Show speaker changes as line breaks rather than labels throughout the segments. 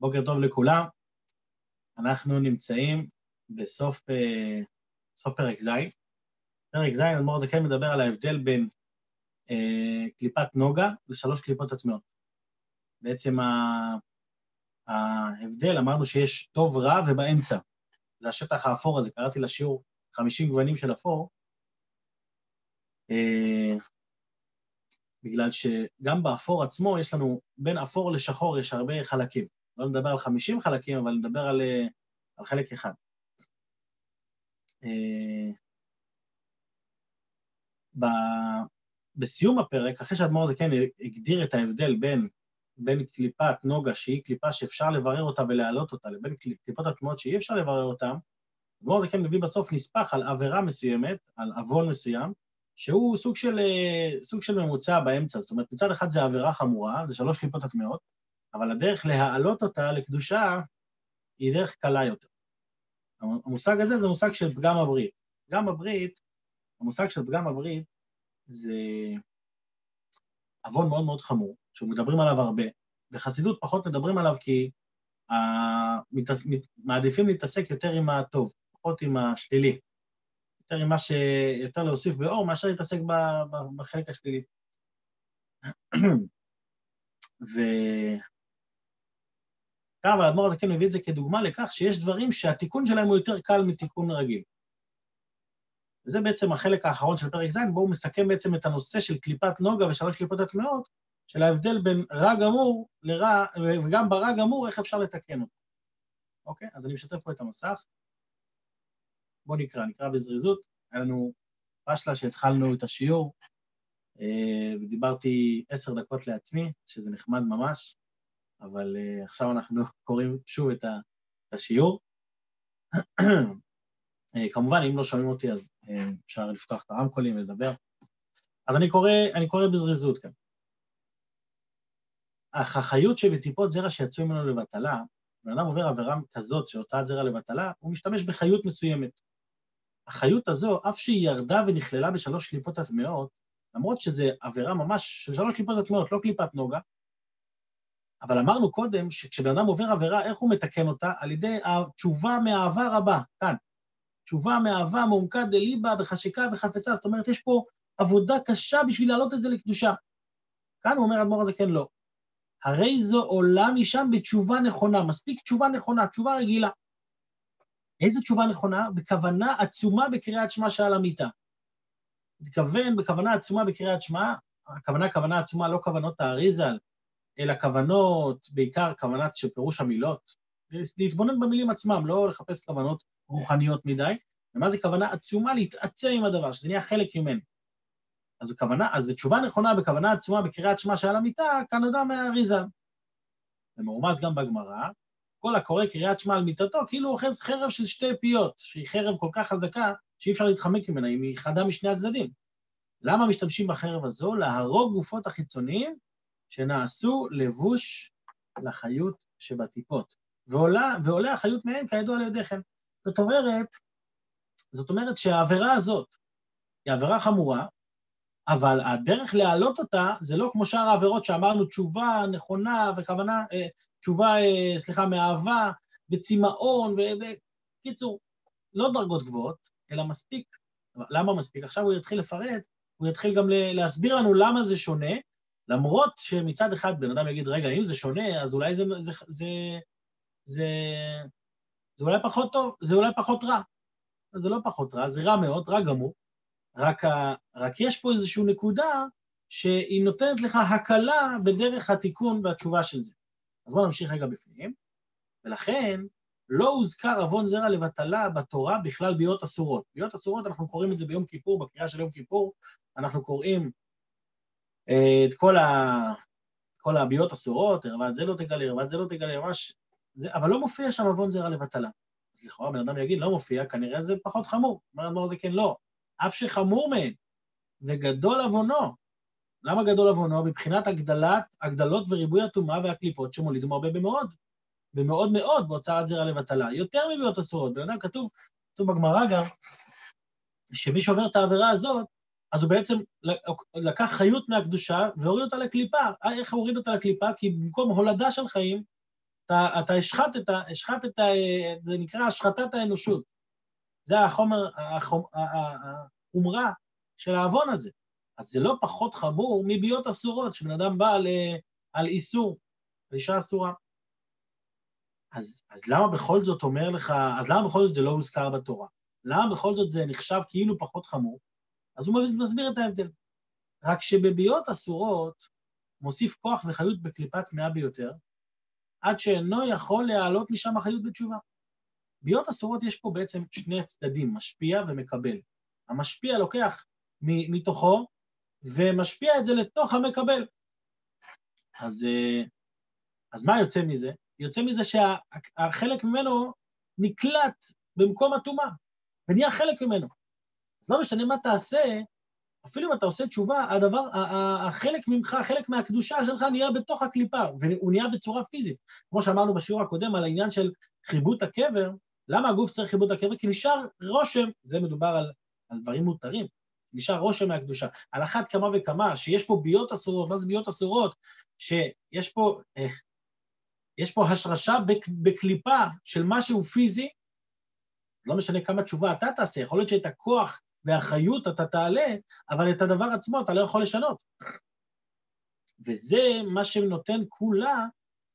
בוקר טוב לכולם. אנחנו נמצאים בסוף אה, סוף פרק ז'. פרק ז', אדמו"ר הזקן מדבר על ההבדל בין אה, קליפת נוגה לשלוש קליפות עצמיות. בעצם ההבדל, אמרנו שיש טוב, רע ובאמצע. זה השטח האפור הזה, קראתי לשיעור 50 גוונים של אפור, אה, בגלל שגם באפור עצמו יש לנו, בין אפור לשחור יש הרבה חלקים. לא נדבר על 50 חלקים, אבל נדבר על, אה, על חלק אחד. אה, ב, בסיום הפרק, אחרי שאדמו"ר זה כן הגדיר את ההבדל בין, בין קליפת נוגה, שהיא קליפה שאפשר לברר אותה ולהעלות אותה, לבין קליפות התמונות שאי אפשר לברר אותן, אדמו"ר זה כן מביא בסוף נספח על עבירה מסוימת, על עוון מסוים, שהוא סוג של, אה, סוג של ממוצע באמצע. זאת אומרת, מצד אחד זה עבירה חמורה, זה שלוש קליפות הטמעות, אבל הדרך להעלות אותה לקדושה היא דרך קלה יותר. המושג הזה זה מושג של פגם הברית. פגם הברית, המושג של פגם הברית זה עוון מאוד מאוד חמור, שמדברים עליו הרבה. בחסידות פחות מדברים עליו כי המתעס... מעדיפים להתעסק יותר עם הטוב, פחות עם השלילי. יותר עם מה ש... יותר להוסיף באור מאשר להתעסק בחלק השלילי. ו... אבל האדמו"ר הזה כן מביא את זה כדוגמה לכך שיש דברים שהתיקון שלהם הוא יותר קל מתיקון רגיל. וזה בעצם החלק האחרון של פרק ז', בו הוא מסכם בעצם את הנושא של קליפת נוגה ושלוש קליפות הטמעות, של ההבדל בין רע גמור לרע, וגם ברע גמור, איך אפשר לתקן אותו. אוקיי? אז אני משתף פה את המסך. בואו נקרא, נקרא בזריזות. היה לנו פשלה שהתחלנו את השיעור, אה, ודיברתי עשר דקות לעצמי, שזה נחמד ממש. אבל uh, עכשיו אנחנו קוראים שוב את, השיעור. uh, כמובן, אם לא שומעים אותי, אז uh, אפשר לפתוח את הרמקולים ולדבר. אז אני קורא, אני קורא בזריזות כאן. אך החיות שבטיפות זרע שיצאו ממנו לבטלה, בן אדם עובר עבירה כזאת שהוצאת זרע לבטלה, הוא משתמש בחיות מסוימת. החיות הזו, אף שהיא ירדה ונכללה בשלוש קליפות הטמעות, למרות שזו עבירה ממש של שלוש קליפות הטמעות, לא קליפת נוגה, אבל אמרנו קודם שכשבן אדם עובר עבירה, איך הוא מתקן אותה? על ידי התשובה מהעבר הבא, כאן. תשובה מאהבה מעומקה דליבה בחשיקה וחפצה, זאת אומרת, יש פה עבודה קשה בשביל להעלות את זה לקדושה. כאן הוא אומר אדמו"ר הזה, כן, לא. הרי זו עולה משם בתשובה נכונה, מספיק תשובה נכונה, תשובה רגילה. איזה תשובה נכונה? בכוונה עצומה בקריאת שמע שעל המיטה. מתכוון בכוונה עצומה בקריאת שמע, הכוונה כוונה עצומה, לא כוונות האריזל, אלא כוונות, בעיקר כוונת של פירוש המילות, להתבונן במילים עצמם, לא לחפש כוונות רוחניות מדי, ומה זה כוונה עצומה להתעצם עם הדבר, שזה נהיה חלק ממנו. אז בכוונה, אז בתשובה נכונה, בכוונה עצומה בקריאת שמע שעל המיטה, כנודע מהאריזה. ומרומז גם בגמרא, כל הקורא קריאת שמע על מיטתו, כאילו אוחז חרב של שתי פיות, שהיא חרב כל כך חזקה, שאי אפשר להתחמק ממנה, היא חדה משני הצדדים. למה משתמשים בחרב הזו? להרוג גופות החיצוניים שנעשו לבוש לחיות שבטיפות, ועולה, ועולה החיות מהם כידוע על ידיכם. זאת אומרת, זאת אומרת שהעבירה הזאת היא עבירה חמורה, אבל הדרך להעלות אותה זה לא כמו שאר העבירות שאמרנו תשובה נכונה וכוונה, אה, תשובה, אה, סליחה, מאהבה וצמאון, ובקיצור, לא דרגות גבוהות, אלא מספיק. למה מספיק? עכשיו הוא יתחיל לפרט, הוא יתחיל גם להסביר לנו למה זה שונה, למרות שמצד אחד בן אדם יגיד, רגע, אם זה שונה, אז אולי זה, זה, זה, זה, זה אולי פחות טוב, זה אולי פחות רע. זה לא פחות רע, זה רע מאוד, רע גמור, רק, ה, רק יש פה איזושהי נקודה שהיא נותנת לך הקלה בדרך התיקון והתשובה של זה. אז בואו נמשיך רגע בפנים. ולכן, לא הוזכר עוון זרע לבטלה בתורה בכלל ביות אסורות. ביות אסורות, אנחנו קוראים את זה ביום כיפור, בקריאה של יום כיפור, אנחנו קוראים את כל, ה... כל הביעות אסורות, ערוות זה לא תגלה, ערוות זה לא תגלה, ממש... זה... אבל לא מופיע שם עוון זרע לבטלה. אז לכאורה בן אדם יגיד, לא מופיע, כנראה זה פחות חמור. אומר אדמו"ר זה כן, לא. אף שחמור מהן, וגדול עוונו. למה גדול עוונו? מבחינת הגדלת, הגדלות וריבוי הטומאה והקליפות שמולידו הרבה במאוד. במאוד מאוד בהוצאת זרע לבטלה. יותר מביעות אסורות. בן אדם כתוב, כתוב בגמרא גם, שמי שעובר את העבירה הזאת, אז הוא בעצם לקח חיות מהקדושה והוריד אותה לקליפה. איך הוא הוריד אותה לקליפה? כי במקום הולדה של חיים, אתה, אתה השחטת, השחטת, זה נקרא השחטת האנושות. זה החומר, החומ, החומרה של העוון הזה. אז זה לא פחות חמור מביות אסורות, שבן אדם בא על, על איסור, על אישה אסורה. אז, אז למה בכל זאת אומר לך, אז למה בכל זאת זה לא הוזכר בתורה? למה בכל זאת זה נחשב כאילו פחות חמור? אז הוא מסביר את ההבדל. רק שבביות אסורות מוסיף כוח וחיות בקליפת מאה ביותר, עד שאינו יכול להעלות משם החיות בתשובה. ביות אסורות יש פה בעצם שני צדדים, משפיע ומקבל. המשפיע לוקח מתוכו ומשפיע את זה לתוך המקבל. אז, אה, אז מה יוצא מזה? יוצא מזה שהחלק ממנו נקלט במקום הטומאה, ונהיה חלק ממנו. אז לא משנה מה תעשה, אפילו אם אתה עושה תשובה, הדבר, החלק ממך, חלק מהקדושה שלך נהיה בתוך הקליפה, והוא נהיה בצורה פיזית. כמו שאמרנו בשיעור הקודם על העניין של חיבוט הקבר, למה הגוף צריך חיבוט הקבר? כי נשאר רושם, זה מדובר על, על דברים מותרים, נשאר רושם מהקדושה. על אחת כמה וכמה, שיש פה ביות אסורות, מה זה ביות אסורות? שיש פה, אה, יש פה השרשה בקליפה של משהו פיזי, לא משנה כמה תשובה אתה תעשה, יכול להיות שאת הכוח והחיות אתה תעלה, אבל את הדבר עצמו אתה לא יכול לשנות. וזה מה שנותן כולה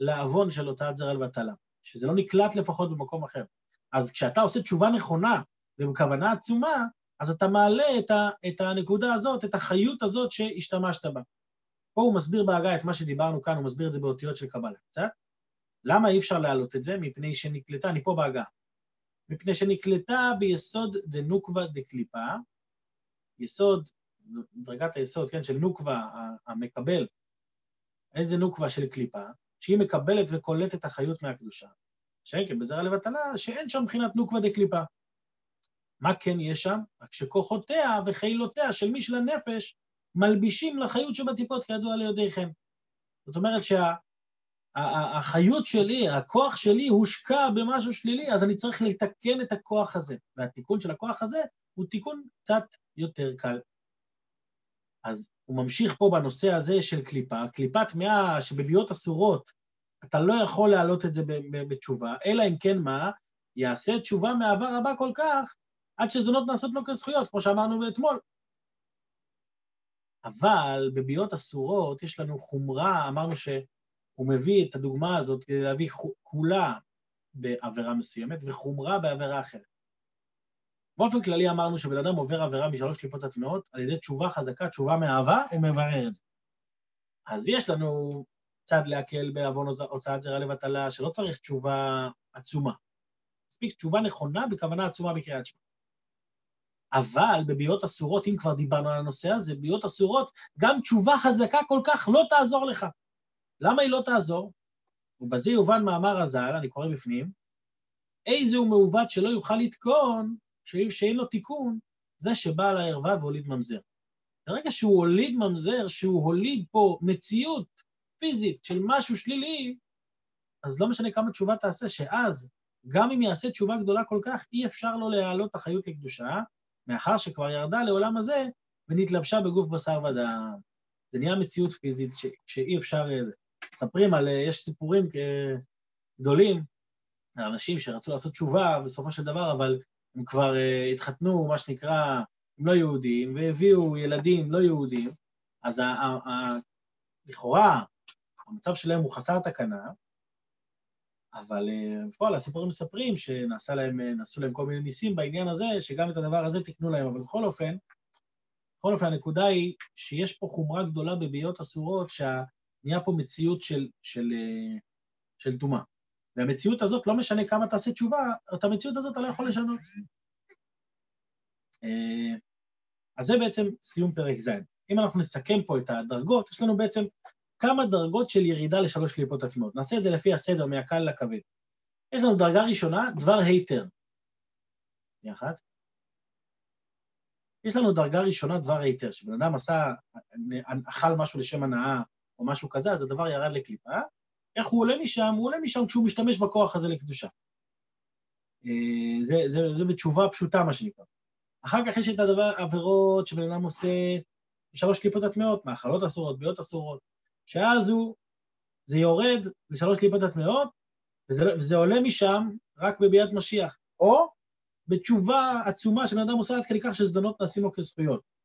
לעוון של הוצאת זרע לבטלה, שזה לא נקלט לפחות במקום אחר. אז כשאתה עושה תשובה נכונה ובכוונה עצומה, אז אתה מעלה את, ה, את הנקודה הזאת, את החיות הזאת שהשתמשת בה. פה הוא מסביר בהגה את מה שדיברנו כאן, הוא מסביר את זה באותיות של קבלה קצת. למה אי אפשר להעלות את זה? מפני שנקלטה, אני פה בהגה. מפני שנקלטה ביסוד דנוקבה דקליפה, יסוד, דרגת היסוד, כן, של נוקבה המקבל, איזה נוקבה של קליפה, שהיא מקבלת וקולטת החיות מהקדושה. שקל בזרע לבטלה, שאין שם מבחינת נוקבה דקליפה. מה כן יש שם? רק שכוחותיה וחילותיה של מי של הנפש מלבישים לחיות שבטיפות כידוע ליודעיכם. זאת אומרת שה... החיות שלי, הכוח שלי הושקע במשהו שלילי, אז אני צריך לתקן את הכוח הזה. והתיקון של הכוח הזה הוא תיקון קצת יותר קל. אז הוא ממשיך פה בנושא הזה של קליפה, קליפת מאה שבביאות אסורות, אתה לא יכול להעלות את זה בתשובה, אלא אם כן מה? יעשה תשובה מעבר רבה כל כך, עד שזונות נעשות לו כזכויות, כמו שאמרנו אתמול. אבל בביאות אסורות יש לנו חומרה, אמרנו ש... הוא מביא את הדוגמה הזאת כדי להביא כולה בעבירה מסוימת וחומרה בעבירה אחרת. באופן כללי אמרנו שבן אדם עובר עבירה משלוש קליפות הטמעות, על ידי תשובה חזקה, תשובה מאהבה, הוא מברר את זה. אז יש לנו צד להקל בעוון הוצאת זרע לבטלה, שלא צריך תשובה עצומה. מספיק תשובה נכונה בכוונה עצומה בקריאת שמע. אבל בביאות אסורות, אם כבר דיברנו על הנושא הזה, ביאות אסורות, גם תשובה חזקה כל כך לא תעזור לך. למה היא לא תעזור? ובזה יובן מאמר הז"ל, אני קורא בפנים, איזה הוא מעוות שלא יוכל לתקון, שאין לו תיקון, זה שבא על הערווה והוליד ממזר. ברגע שהוא הוליד ממזר, שהוא הוליד פה מציאות פיזית של משהו שלילי, אז לא משנה כמה תשובה תעשה, שאז, גם אם יעשה תשובה גדולה כל כך, אי אפשר לו להעלות החיות לקדושה, מאחר שכבר ירדה לעולם הזה ונתלבשה בגוף בשר ודם. זה נהיה מציאות פיזית ש... שאי אפשר... מספרים על, יש סיפורים גדולים על אנשים שרצו לעשות תשובה בסופו של דבר, אבל הם כבר uh, התחתנו, מה שנקרא, עם לא יהודים, והביאו ילדים לא יהודים, אז לכאורה המצב שלהם הוא חסר תקנה, אבל uh, בפועל הסיפורים מספרים שנעשו להם, להם כל מיני ניסים בעניין הזה, שגם את הדבר הזה תיקנו להם, אבל בכל אופן, בכל אופן, הנקודה היא שיש פה חומרה גדולה בביות אסורות, שה... נהיה פה מציאות של, של, אה, של טומאה. והמציאות הזאת, לא משנה כמה תעשה תשובה, את המציאות הזאת אתה לא יכול לשנות. אה, אז זה בעצם סיום פרק ז'. אם אנחנו נסכם פה את הדרגות, יש לנו בעצם כמה דרגות של ירידה לשלוש קליפות עצמיות. נעשה את זה לפי הסדר, מהקל לכבד. יש לנו דרגה ראשונה, דבר היתר. יחד. יש לנו דרגה ראשונה, דבר היתר, שבן אדם עשה, אכל משהו לשם הנאה, או משהו כזה, אז הדבר ירד לקליפה. איך הוא עולה משם? הוא עולה משם כשהוא משתמש בכוח הזה לקדושה. אה, זה, זה, זה בתשובה פשוטה, מה שנקרא. אחר כך יש את הדבר, עבירות שבן אדם עושה שלוש קליפות הטמעות, מאכלות אסורות, ביות אסורות, שאז הוא, זה יורד לשלוש קליפות הטמעות, וזה, וזה עולה משם רק בביאת משיח, או בתשובה עצומה שבן אדם עושה עד כדי כך שזדונות נעשים לו כזכויות.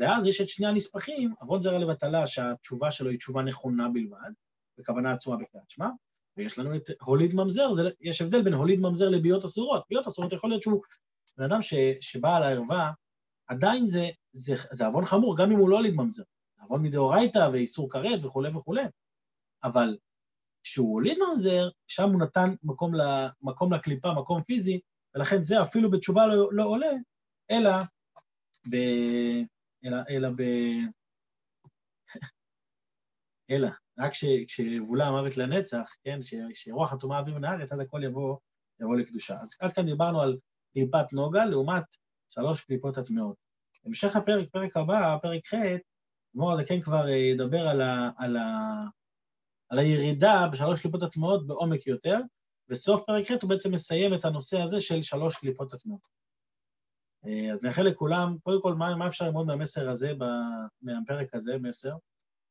ואז יש את שני הנספחים, עוון זרע לבטלה, שהתשובה שלו היא תשובה נכונה בלבד, בכוונה עצומה בקריאת שמע, ויש לנו את הוליד ממזר, זה, יש הבדל בין הוליד ממזר לביאות אסורות. ביאות אסורות יכול להיות שהוא בן אדם ש, שבא על הערווה, עדיין זה, זה, זה עוון חמור, גם אם הוא לא הוליד ממזר. עוון מדאורייתא ואיסור כרת וכולי וכולי. אבל כשהוא הוליד ממזר, שם הוא נתן מקום, ל, מקום לקליפה, מקום פיזי, ולכן זה אפילו בתשובה לא, לא עולה, אלא ב... אלא, אלא ב... אלא, רק כשיבולע המוות לנצח, כן, שרוח הטומאה אביב מן הארץ, אז הכל יבוא, יבוא לקדושה. אז עד כאן דיברנו על קליפת נוגה לעומת שלוש קליפות הטמעות. המשך הפרק, פרק הבא, פרק ח', אדמו"ר הזה כן כבר אה, ידבר על, ה, על, ה, על הירידה בשלוש קליפות הטמעות בעומק יותר, וסוף פרק ח' הוא בעצם מסיים את הנושא הזה של שלוש קליפות הטמעות. אה, אז נאחל לכולם, קודם כל, מה, מה אפשר ללמוד מהמסר הזה, מהפרק הזה, מסר?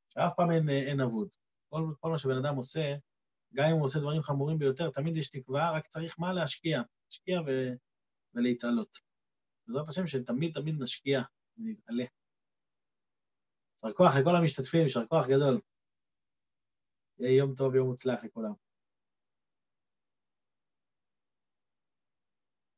שאף פעם אין, אין אבוד. כל, כל מה שבן אדם עושה, גם אם הוא עושה דברים חמורים ביותר, תמיד יש תקווה, רק צריך מה להשקיע. להשקיע ו, ולהתעלות. בעזרת השם שתמיד תמיד נשקיע ונתעלה. יישר כוח לכל המשתתפים, יישר כוח גדול. יהיה יום טוב, יום מוצלח לכולם.